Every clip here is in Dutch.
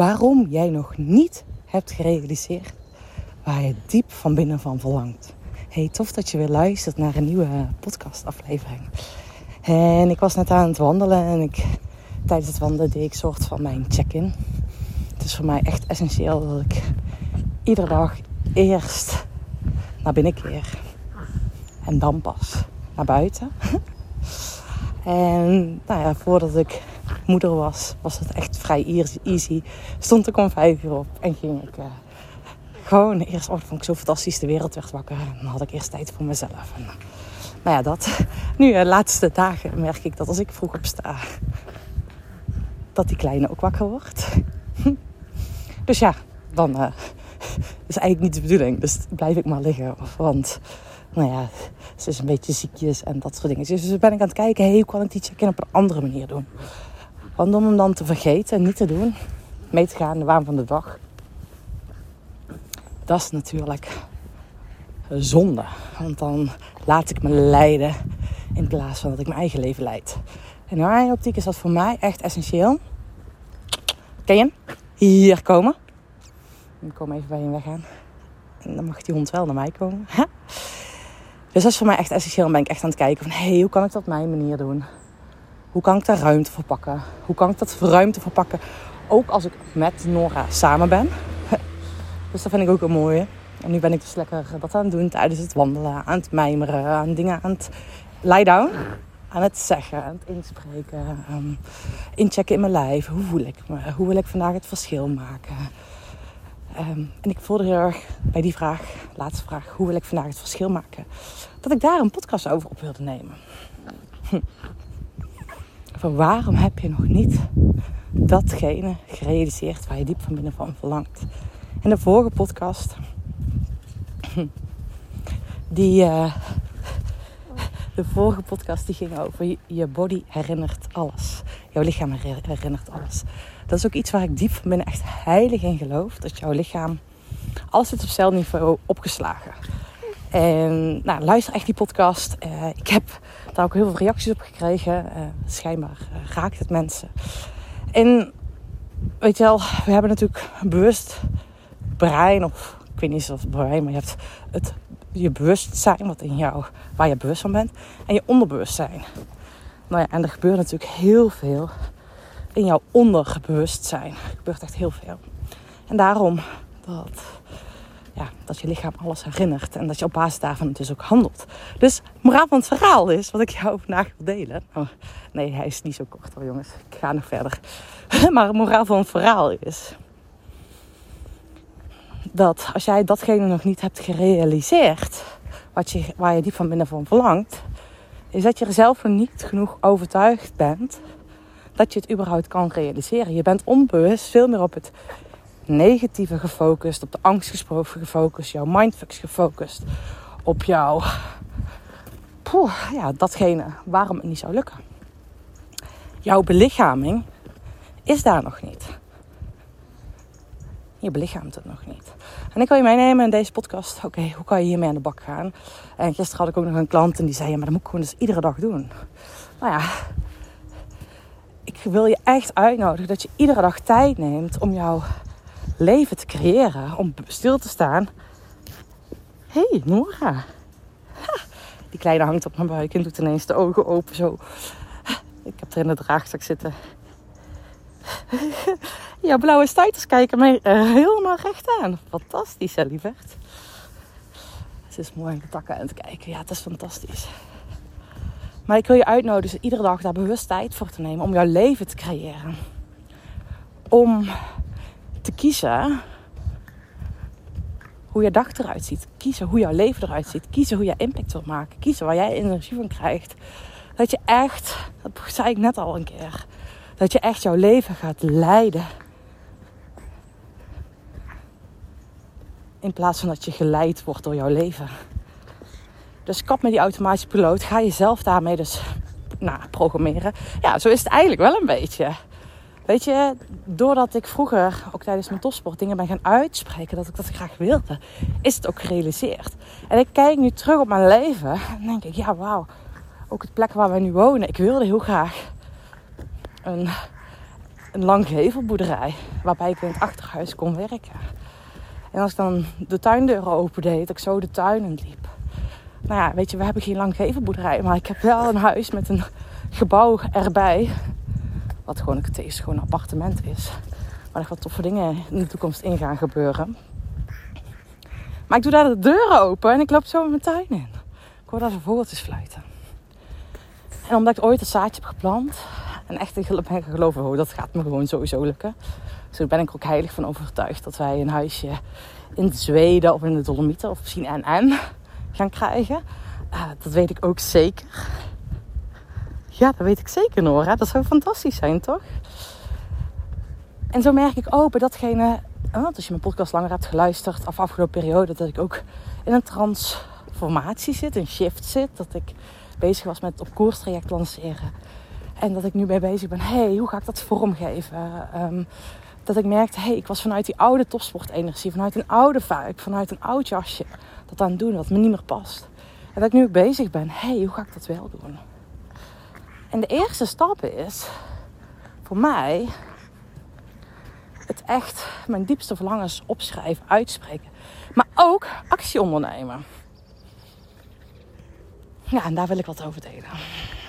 waarom jij nog niet hebt gerealiseerd waar je diep van binnen van verlangt. Hey, tof dat je weer luistert naar een nieuwe podcastaflevering. En ik was net aan het wandelen en ik, tijdens het wandelen deed ik soort van mijn check-in. Het is voor mij echt essentieel dat ik iedere dag eerst naar binnen keer. En dan pas naar buiten. En nou ja, voordat ik moeder was, was het echt vrij easy. Stond ik om vijf uur op en ging ik uh, gewoon eerst, oh, vond ik zo fantastisch, de wereld werd wakker. En dan had ik eerst tijd voor mezelf. En, nou ja, dat. Nu, de eh, laatste dagen merk ik dat als ik vroeg opsta, dat die kleine ook wakker wordt. Dus ja, dan uh, is eigenlijk niet de bedoeling. Dus blijf ik maar liggen. Want, nou ja, ze is een beetje ziekjes en dat soort dingen. Dus ben ik aan het kijken, hey, hoe kan ik die check-in op een andere manier doen? Want om hem dan te vergeten en niet te doen, mee te gaan in de waan van de dag, dat is natuurlijk zonde. Want dan laat ik me leiden in plaats van dat ik mijn eigen leven leid. En in mijn optiek is dat voor mij echt essentieel. Ken je hem? Hier komen. Ik kom even bij hem weggaan. En dan mag die hond wel naar mij komen. Dus dat is voor mij echt essentieel. Dan ben ik echt aan het kijken van... Hé, hey, hoe kan ik dat op mijn manier doen? Hoe kan ik daar ruimte voor pakken? Hoe kan ik dat ruimte voor pakken? Ook als ik met Nora samen ben. Dus dat vind ik ook een mooie. En nu ben ik dus lekker dat aan het doen tijdens het wandelen. Aan het mijmeren. Aan dingen aan het lie down. Aan het zeggen. Aan het inspreken. Um, inchecken in mijn lijf. Hoe voel ik me? Hoe wil ik vandaag het verschil maken? Um, en ik voelde heel erg bij die vraag, laatste vraag, hoe wil ik vandaag het verschil maken? Dat ik daar een podcast over op wilde nemen. Waarom heb je nog niet datgene gerealiseerd waar je diep van binnen van verlangt? En de vorige podcast, die, uh, de vorige podcast die ging over je body herinnert alles. Jouw lichaam herinnert alles. Dat is ook iets waar ik diep van binnen echt heilig in geloof. Dat jouw lichaam alles zit op celniveau opgeslagen. En nou, luister echt die podcast. Uh, ik heb daar ook heel veel reacties op gekregen. Uh, schijnbaar uh, raakt het mensen. En weet je wel, we hebben natuurlijk een bewust brein. Of ik weet niet of het brein, maar je hebt het, je bewustzijn wat in jou, waar je bewust van bent. En je onderbewustzijn. Nou ja, en er gebeurt natuurlijk heel veel in jouw onderbewustzijn. Er gebeurt echt heel veel. En daarom dat, dat je lichaam alles herinnert. En dat je op basis daarvan dus ook handelt. Dus moraal van het verhaal is wat ik jou vandaag wil delen. Oh, nee, hij is niet zo kort hoor jongens. Ik ga nog verder. maar moraal van het verhaal is... Dat als jij datgene nog niet hebt gerealiseerd... Wat je, waar je diep van binnen van verlangt... Is dat je er zelf niet genoeg overtuigd bent dat je het überhaupt kan realiseren. Je bent onbewust veel meer op het negatieve gefocust, op de angst gefocust, jouw mindfucks gefocust, op jouw, ja, datgene waarom het niet zou lukken. Jouw belichaming is daar nog niet. Je belichaamt het nog niet. En ik wil je meenemen in deze podcast. Oké, hoe kan je hiermee aan de bak gaan? En gisteren had ik ook nog een klant en die zei: ja, maar dat moet ik gewoon dus iedere dag doen. Nou ja, ik wil je echt uitnodigen dat je iedere dag tijd neemt om jouw leven te creëren. Om stil te staan. Hé, hey, Nora. die kleine hangt op mijn buik en doet ineens de ogen open zo. Ik heb er in de draagzak zitten. ja, blauwe stuiters kijken mij uh, helemaal recht aan. Fantastisch, hè, lieverd. Het is mooi aan de takken aan het kijken. Ja, het is fantastisch. Maar ik wil je uitnodigen iedere dag daar bewust tijd voor te nemen om jouw leven te creëren. Om kiezen hoe je dag eruit ziet. Kiezen hoe jouw leven eruit ziet. Kiezen hoe je impact wil maken. Kiezen waar jij energie van krijgt. Dat je echt, dat zei ik net al een keer, dat je echt jouw leven gaat leiden. In plaats van dat je geleid wordt door jouw leven. Dus kap met die automatische piloot. Ga jezelf daarmee dus nou, programmeren. Ja, zo is het eigenlijk wel een beetje. Weet je, doordat ik vroeger ook tijdens mijn topsport dingen ben gaan uitspreken dat ik dat graag wilde, is het ook gerealiseerd. En ik kijk nu terug op mijn leven en denk ik, ja wauw, ook het plek waar we nu wonen. Ik wilde heel graag een een langgevelboerderij. Waarbij ik in het achterhuis kon werken. En als ik dan de tuindeuren opendeed, dat ik zo de tuin in liep. Nou ja, weet je, we hebben geen langgevelboerderij. Maar ik heb wel een huis met een gebouw erbij. Wat gewoon het gewoon een appartement is. Waar er wat toffe dingen in de toekomst in gaan gebeuren. Maar ik doe daar de deuren open en ik loop zo in mijn tuin in. Ik hoor daar de vogeltjes fluiten. En omdat ik ooit een zaadje heb geplant. En echt ben gaan geloven, oh, dat gaat me gewoon sowieso lukken. Daar ben ik ook heilig van overtuigd dat wij een huisje in Zweden of in de Dolomieten of misschien NN gaan krijgen. Uh, dat weet ik ook zeker. Ja, dat weet ik zeker Nora. Dat zou fantastisch zijn, toch? En zo merk ik ook bij datgene, want als je mijn podcast langer hebt geluisterd af afgelopen periode, dat ik ook in een transformatie zit, een shift zit. Dat ik bezig was met op koerstraject lanceren. En dat ik nu mee bezig ben, hey, hoe ga ik dat vormgeven? Um, dat ik merkte, hey, ik was vanuit die oude topsportenergie, vanuit een oude vuik, vanuit een oud jasje, dat aan het doen wat me niet meer past. En dat ik nu ook bezig ben, hey, hoe ga ik dat wel doen? En de eerste stap is voor mij het echt mijn diepste verlangens opschrijven, uitspreken. Maar ook actie ondernemen. Ja, en daar wil ik wat over delen.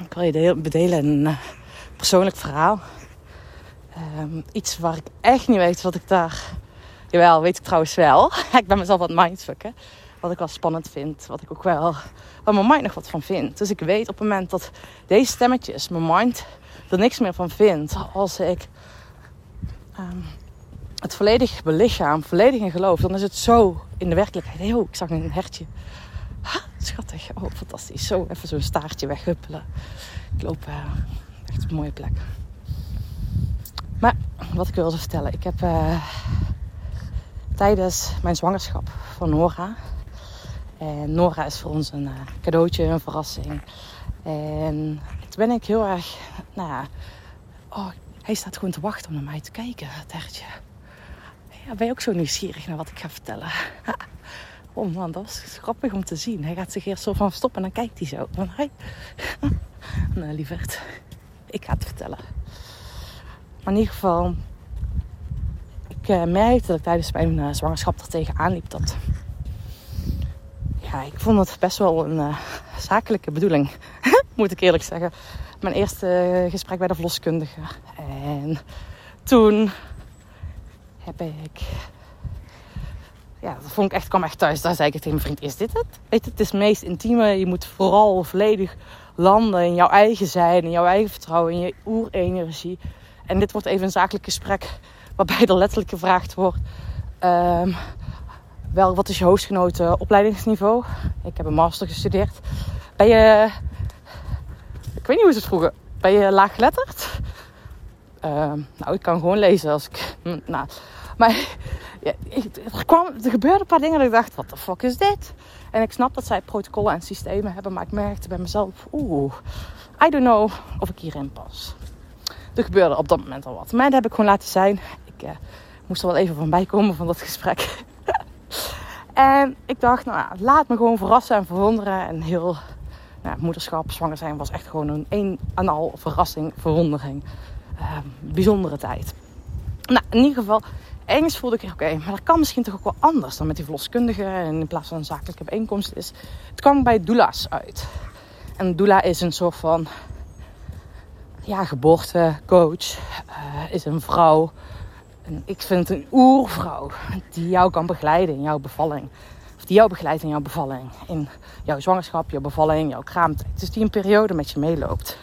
Ik wil je bedelen een uh, persoonlijk verhaal. Um, iets waar ik echt niet weet wat ik daar... Jawel, weet ik trouwens wel. ik ben mezelf wat mindfucken. Wat ik wel spannend vind. Wat ik ook wel... Waar mijn mind nog wat van vindt. Dus ik weet op het moment dat deze stemmetjes... Mijn mind er niks meer van vindt. Als ik... Um, het volledig belichaam, volledig in geloof, dan is het zo in de werkelijkheid. Oh, ik zag een hertje. Ha, schattig. Oh, fantastisch. Zo even zo'n staartje weghuppelen. Ik loop uh, echt een mooie plek. Maar wat ik wilde vertellen. Ik heb uh, tijdens mijn zwangerschap van Nora. En Nora is voor ons een uh, cadeautje, een verrassing. En toen ben ik heel erg, nou ja, oh, hij staat gewoon te wachten om naar mij te kijken, hertje. Ja, ben je ook zo nieuwsgierig naar wat ik ga vertellen? oh man, dat was grappig om te zien. Hij gaat zich eerst zo van verstoppen en dan kijkt hij zo. Van, nou, lieverd, ik ga het vertellen. Maar in ieder geval, ik uh, merkte dat ik tijdens mijn uh, zwangerschap er tegenaan liep. Dat, ja, ik vond het best wel een uh, zakelijke bedoeling, moet ik eerlijk zeggen. Mijn eerste gesprek bij de verloskundige. En toen heb ik. Ja, dat vond ik echt, kwam echt thuis. Daar zei ik tegen mijn vriend: Is dit het? Weet je, het is het meest intieme. Je moet vooral volledig landen in jouw eigen zijn, in jouw eigen vertrouwen, in je oerenergie. En dit wordt even een zakelijk gesprek waarbij er letterlijk gevraagd wordt: um, wel, wat is je hoogstgenoten opleidingsniveau? Ik heb een master gestudeerd. Ben je. Ik weet niet hoe ze het vroegen. Ben je laaggeletterd? Uh, nou, ik kan gewoon lezen als ik. Hm, nou, maar ja, er, kwam, er gebeurden een paar dingen dat ik dacht: wat de fuck is dit? En ik snap dat zij protocollen en systemen hebben, maar ik merkte bij mezelf: oeh, I don't know of ik hierin pas. Er gebeurde op dat moment al wat. Maar dat heb ik gewoon laten zijn. Ik uh, moest er wel even van bijkomen van dat gesprek. en ik dacht, nou ja, laat me gewoon verrassen en verwonderen. En heel nou, moederschap, zwanger zijn was echt gewoon een een en al verrassing, verwondering. Uh, bijzondere tijd. Nou, in ieder geval, ergens voelde ik, oké, maar dat kan misschien toch ook wel anders dan met die verloskundige. En in plaats van een zakelijke bijeenkomst is. Het kwam bij doula's uit. En doula is een soort van ja, geboortecoach. Uh, is een vrouw. Ik vind een oervrouw die jou kan begeleiden in jouw bevalling. Of die jou begeleidt in jouw bevalling. In jouw zwangerschap, jouw bevalling, jouw kraamtijd. Dus die een periode met je meeloopt.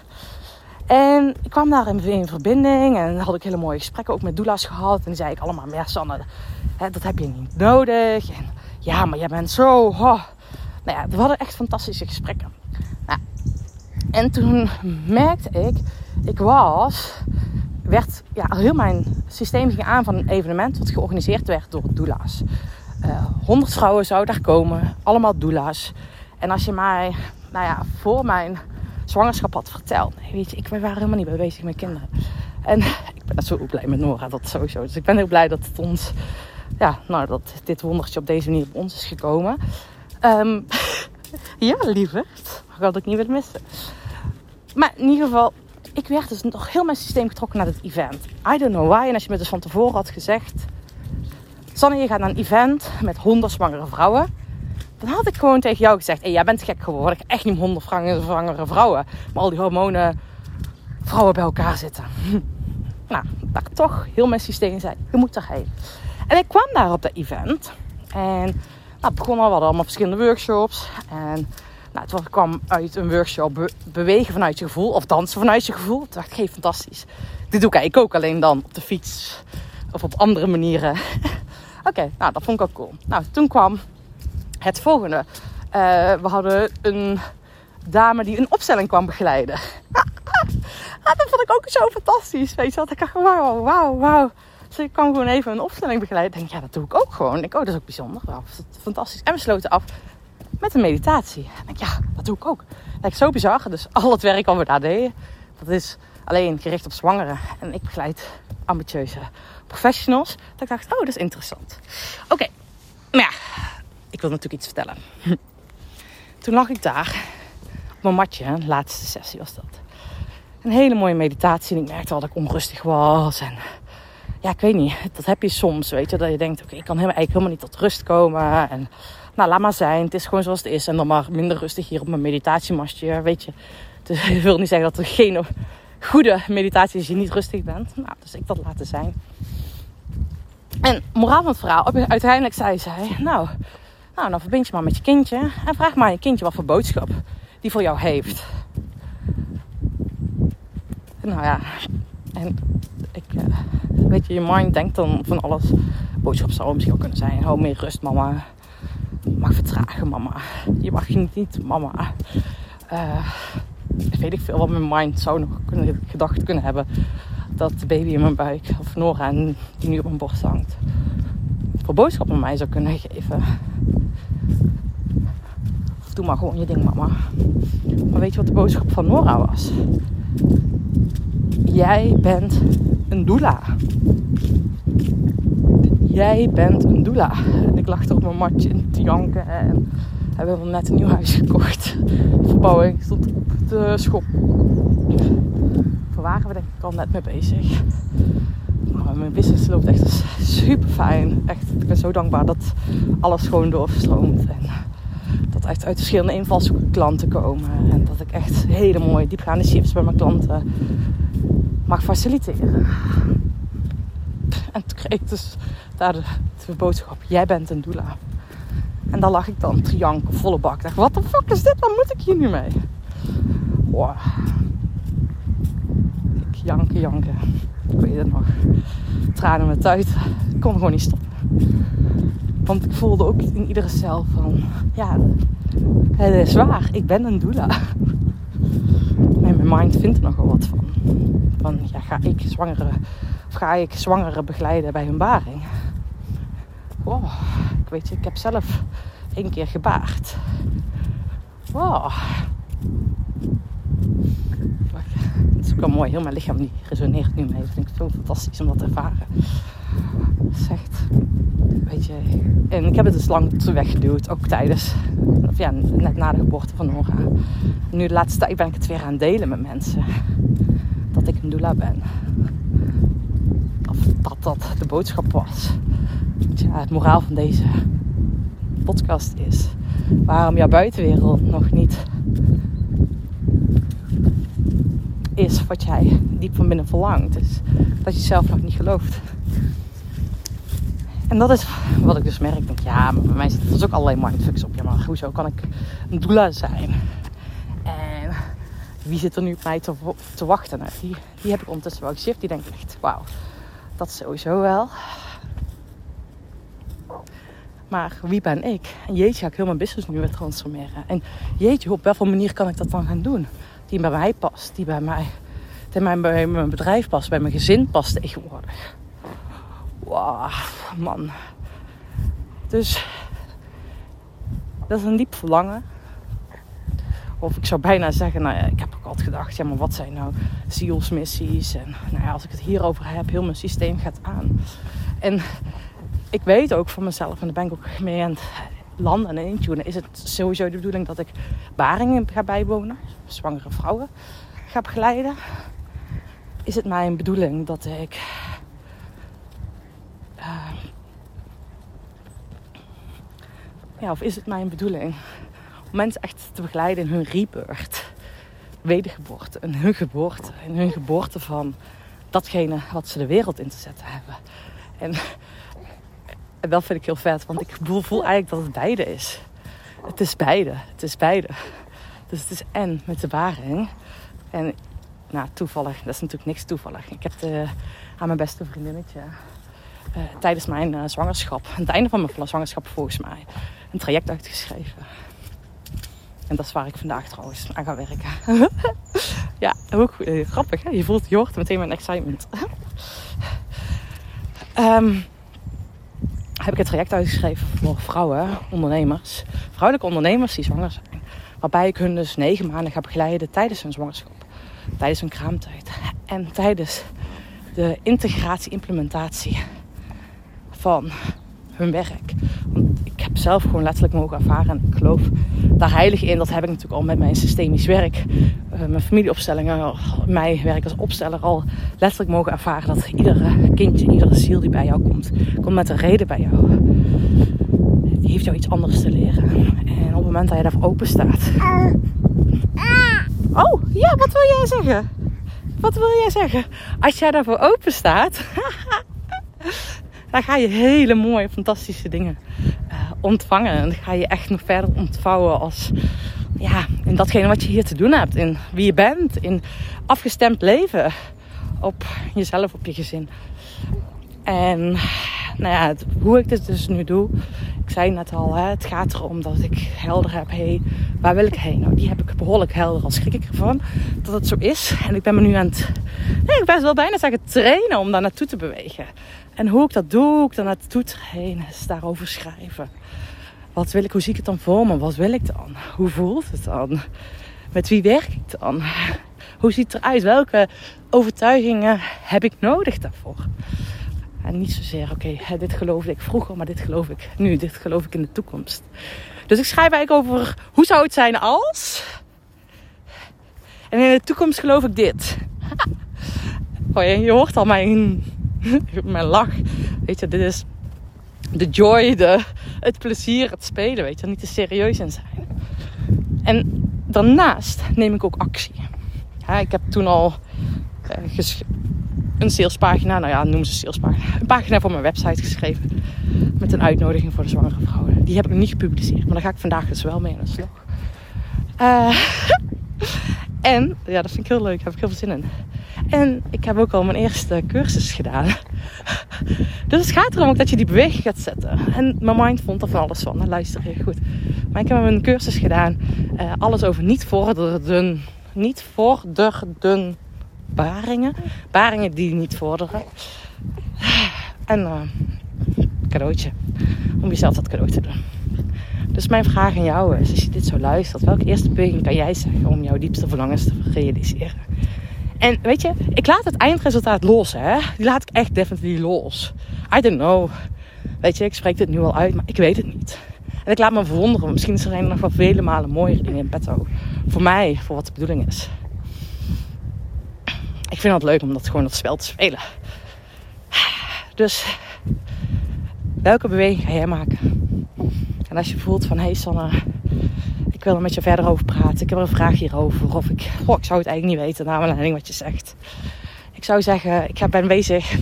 En ik kwam daar in verbinding en had ik hele mooie gesprekken ook met doula's gehad. En die zei ik allemaal, ja Sanne, hè, dat heb je niet nodig. Ja, maar jij bent zo... Oh. Nou ja, we hadden echt fantastische gesprekken. Nou, en toen merkte ik, ik was, werd, ja, heel mijn systeem ging aan van een evenement wat georganiseerd werd door doula's. Uh, 100 vrouwen zouden daar komen, allemaal doula's. En als je mij, nou ja, voor mijn zwangerschap had verteld. Weet je, ik, waren helemaal niet bezig met kinderen. En ik ben zo blij met Nora, dat sowieso. Dus ik ben heel blij dat het ons, ja, nou, dat dit wondertje op deze manier op ons is gekomen. Um, ja, lieverd. Had ik niet willen missen. Maar in ieder geval, ik werd dus nog heel mijn systeem getrokken naar het event. I don't know why. En als je me dus van tevoren had gezegd... Sanne, je gaat naar een event met honderd zwangere vrouwen. Dan had ik gewoon tegen jou gezegd... Hey, jij bent gek geworden. Echt niet honderd zwangere vrouwen. Maar al die hormonen vrouwen bij elkaar zitten. Nou, dat ik toch heel mijn systeem zei... Je moet erheen. En ik kwam daar op dat event. En nou, begon wat allemaal verschillende workshops. En nou, het kwam uit een workshop bewegen vanuit je gevoel. Of dansen vanuit je gevoel. Toen dacht ik, fantastisch. Dit doe ik ook alleen dan op de fiets. Of op andere manieren. Oké, nou dat vond ik ook cool. Nou, toen kwam het volgende. Uh, we hadden een dame die een opstelling kwam begeleiden. ah, dat vond ik ook zo fantastisch. Weet je wat? Ik dacht, wauw, wauw, wauw. Dus ik kan gewoon even een opstelling begeleiden. Ik denk, ja, dat doe ik ook gewoon. Ik denk, oh, dat is ook bijzonder. Wauw, fantastisch. En we sloten af met een meditatie. En ik ja, dat doe ik ook. Lijkt zo bizar. Dus al het werk wat we daar deden, dat is alleen gericht op zwangeren. En ik begeleid ambitieuze professionals. Dat ik dacht, oh, dat is interessant. Oké, maar ja, ik wil natuurlijk iets vertellen. Toen lag ik daar op mijn matje, laatste sessie was dat. Een hele mooie meditatie en ik merkte wel dat ik onrustig was. En ja, ik weet niet, dat heb je soms, weet je, dat je denkt, oké, ik kan eigenlijk helemaal niet tot rust komen. En nou, laat maar zijn. Het is gewoon zoals het is. En dan maar minder rustig hier op mijn meditatiemastje, weet je. Dus ik wil niet zeggen dat er geen goede meditatie is je niet rustig bent. Nou, dus ik dat laten zijn. En moraal van het verhaal, uiteindelijk zei zij, nou, nou, dan verbind je maar met je kindje. En vraag maar je kindje wat voor boodschap die voor jou heeft. Nou ja, en ik, uh, weet je, je mind denkt dan van alles. Boodschap zou misschien ook kunnen zijn, hou meer rust mama. Mag vertragen mama. Je mag niet mama. Uh, weet ik veel wat mijn mind zou nog kunnen, gedacht kunnen hebben. Dat de baby in mijn buik, of Nora, die nu op mijn borst hangt, voor boodschap aan mij zou kunnen geven. Of doe maar gewoon je ding, mama. Maar weet je wat de boodschap van Nora was? Jij bent een doula. Jij bent een doula. En ik lag op mijn matje in te janken. En we hebben net een nieuw huis gekocht. verbouwing stond op de schop. Daar waren we denk ik al net mee bezig. Maar mijn business loopt echt super fijn. Echt, ik ben zo dankbaar dat alles gewoon doorstroomt. En dat echt uit verschillende invalshoeken klanten komen. En dat ik echt hele mooie diepgaande shifts bij mijn klanten mag faciliteren. En toen kreeg ik dus daar de, boodschap: Jij bent een doula. En daar lag ik dan te janken, volle bak. Ik dacht, wat de fuck is dit? Wat moet ik hier nu mee? Wow. Ik janken, janken. Ik weet het nog. Tranen met uit. Ik kon gewoon niet stoppen. Want ik voelde ook in iedere cel van... Ja, het is waar. Ik ben een doula. Mind vindt er nogal wat van. Van, ja, ga ik zwangere... Of ga ik zwangere begeleiden bij hun baring? Wow, ik weet je, ik heb zelf één keer gebaard. Wow. Het is ook wel mooi. Heel mijn lichaam die resoneert nu mee. Dat vind ik zo fantastisch om dat te ervaren. Zegt, weet je. En ik heb het dus lang weggeduwd. Ook tijdens, of ja, net na de geboorte van Nora. Nu de laatste tijd ben ik het weer aan het delen met mensen. Dat ik een doula ben. Of dat dat de boodschap was het moraal van deze podcast is. Waarom jouw buitenwereld nog niet is wat jij diep van binnen verlangt. Dus dat je zelf nog niet gelooft. En dat is wat ik dus merk. Ik denk, ja, maar bij mij zit er ook allerlei mindfucks op. Ja, maar hoezo kan ik een doula zijn? En wie zit er nu op mij te, te wachten? Nou, die, die heb ik ondertussen wel geshift. Die denk ik echt, wauw, dat sowieso wel. Maar wie ben ik? En jeetje, ga ik heel mijn business nu weer transformeren. En jeetje, op welke manier kan ik dat dan gaan doen? Die bij mij past, die bij mij, die bij mijn bedrijf past, bij mijn gezin past tegenwoordig. Wauw, man. Dus dat is een diep verlangen. Of ik zou bijna zeggen, nou ja, ik heb ook altijd gedacht, ja, maar wat zijn nou zielsmissies? En nou ja, als ik het hierover heb, heel mijn systeem gaat aan. En ik weet ook van mezelf, en daar ben ik ook mee aan het landen en intunen, is het sowieso de bedoeling dat ik baringen ga bijwonen, zwangere vrouwen ga begeleiden. is het mijn bedoeling dat ik. Ja, of is het mijn bedoeling om mensen echt te begeleiden in hun rebirth, wedergeboorte, in hun geboorte, in hun geboorte van datgene wat ze de wereld in te zetten hebben. En, en dat vind ik heel vet, want ik voel, eigenlijk dat het beide is. Het is beide, het is beide. Dus het is en met de waring. En nou, toevallig, dat is natuurlijk niks toevallig. Ik heb de, aan mijn beste vriendinnetje uh, tijdens mijn uh, zwangerschap, aan het einde van mijn zwangerschap volgens mij, een traject uitgeschreven. En dat is waar ik vandaag trouwens aan ga werken. ja, ook uh, grappig. Hè? Je voelt, je hoort meteen mijn excitement. um, heb ik een traject uitgeschreven voor vrouwen, ondernemers. Vrouwelijke ondernemers die zwanger zijn. Waarbij ik hun dus negen maanden ga begeleiden tijdens hun zwangerschap. Tijdens hun kraamtijd. En tijdens de integratie, implementatie van hun werk. Want ik heb zelf gewoon letterlijk mogen ervaren. En ik geloof daar heilig in. Dat heb ik natuurlijk al met mijn systemisch werk. Uh, mijn familieopstellingen. Mijn werk als opsteller al letterlijk mogen ervaren. Dat iedere kindje, iedere ziel die bij jou komt. Komt met een reden bij jou. Die heeft jou iets anders te leren. En op het moment dat je daarvoor open staat. Oh, ja, wat wil jij zeggen? Wat wil jij zeggen? Als jij daarvoor open staat. dan ga je hele mooie, fantastische dingen uh, ontvangen. En dan ga je echt nog verder ontvouwen als ja, in datgene wat je hier te doen hebt. In wie je bent. In afgestemd leven op jezelf, op je gezin. En nou ja, hoe ik dit dus nu doe. Ik zei net al, hè, het gaat erom dat ik helder heb. hey, waar wil ik heen? Nou, die heb ik behoorlijk helder. Al schrik ik ervan dat het zo is. En ik ben me nu aan het, nee, ik ben wel bijna zeggen, trainen om daar naartoe te bewegen. En hoe ik dat doe, ik dan naartoe trainen, is daarover schrijven. Wat wil ik, hoe zie ik het dan voor me? Wat wil ik dan? Hoe voelt het dan? Met wie werk ik dan? Hoe ziet het eruit? Welke overtuigingen heb ik nodig daarvoor? En niet zozeer, oké, dit geloofde ik vroeger, maar dit geloof ik nu, dit geloof ik in de toekomst. Dus ik schrijf eigenlijk over hoe zou het zijn als. En in de toekomst geloof ik dit. Oh, je hoort al mijn, mijn lach. Weet je, dit is de joy, de, het plezier, het spelen, weet je, niet te serieus in zijn. En daarnaast neem ik ook actie. Ik heb toen al uh, een salespagina, nou ja, noem ze salespagina, een pagina voor mijn website geschreven. Met een uitnodiging voor de zwangere vrouwen. Die heb ik nog niet gepubliceerd, maar daar ga ik vandaag dus wel mee aan de slag. Uh, en, ja, dat vind ik heel leuk, daar heb ik heel veel zin in. En ik heb ook al mijn eerste cursus gedaan. Dus het gaat erom ook dat je die beweging gaat zetten. En mijn mind vond er van alles van. Nou, luister heel goed. Maar ik heb een cursus gedaan. Uh, alles over niet vorderden. Niet vorderden baringen. Baringen die niet vorderen. En uh, cadeautje. Om jezelf dat cadeau te doen. Dus mijn vraag aan jou is, als je dit zo luistert, welke eerste beweging kan jij zeggen om jouw diepste verlangens te realiseren? En weet je, ik laat het eindresultaat los, hè. Die laat ik echt definitely los. I don't know. Weet je, ik spreek dit nu al uit, maar ik weet het niet. En ik laat me verwonderen. Misschien zijn er nog wel vele malen mooiere dingen in petto. Voor mij, voor wat de bedoeling is. Ik vind het leuk om dat gewoon dat spel te spelen. Dus, welke beweging ga jij maken? En als je voelt van, hé hey Sanne, ik wil er met je verder over praten. Ik heb een vraag hierover. Of ik, oh, ik zou het eigenlijk niet weten, naar aanleiding wat je zegt. Ik zou zeggen, ik ben bezig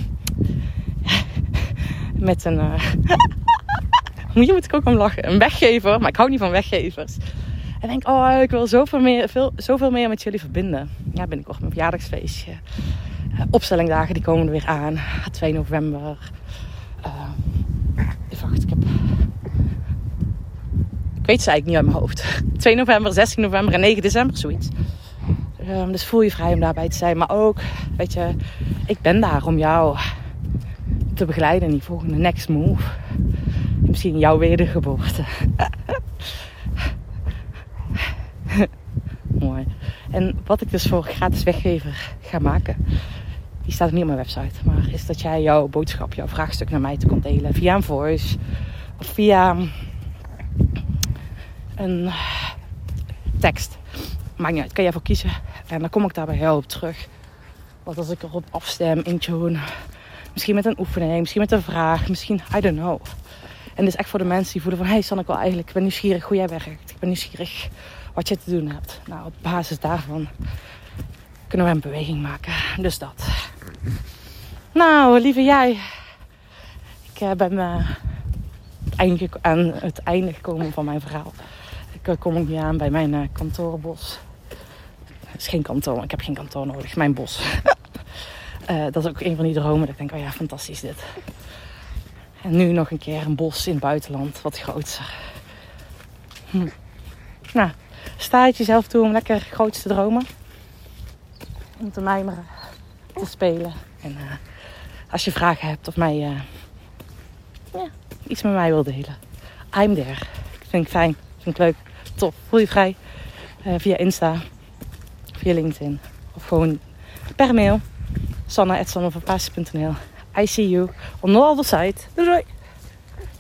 met een... Uh, hier moet ik ook om lachen. Een weggever, maar ik hou niet van weggevers. En denk, oh, ik wil zoveel meer, veel, zoveel meer met jullie verbinden. Ja, binnenkort mijn verjaardagsfeestje. Uh, opstellingdagen, die komen er weer aan. 2 november. Uh, wacht, ik heb ik weet ze eigenlijk niet uit mijn hoofd. 2 november, 16 november en 9 december, zoiets. Um, dus voel je vrij om daarbij te zijn. Maar ook, weet je, ik ben daar om jou te begeleiden in die volgende next move. Misschien jouw wedergeboorte. Mooi. En wat ik dus voor gratis weggever ga maken, die staat niet op mijn website. Maar is dat jij jouw boodschap, jouw vraagstuk naar mij te komt delen via een voice of via een tekst. Maakt niet uit, kan jij voor kiezen. En dan kom ik daar bij jou op terug. Wat als ik erop afstem, intune. Misschien met een oefening, misschien met een vraag, misschien, I don't know. En dit is echt voor de mensen die voelen van... Hey wil eigenlijk, ik ben nieuwsgierig hoe jij werkt. Ik ben nieuwsgierig wat je te doen hebt. Nou, op basis daarvan kunnen we een beweging maken. Dus dat. Nou, lieve jij. Ik uh, ben uh, aan het einde gekomen van mijn verhaal. Ik kom ook niet aan bij mijn uh, kantorenbos. Het is geen kantoor, ik heb geen kantoor nodig. Mijn bos. dat is ook een van die dromen. Dat ik denk, oh ja, fantastisch dit. En nu nog een keer een bos in het buitenland, wat groter. Hm. Nou, sta het jezelf toe om lekker groot te dromen. Om te mijmeren, te spelen. En uh, als je vragen hebt of mij ja, iets met mij wil delen. I'm there. Vind ik fijn, vind ik leuk, tof. Voel je vrij uh, via Insta, via LinkedIn of gewoon per mail. Sanne.sannevanpaas.nl I see you on the other side. Doei!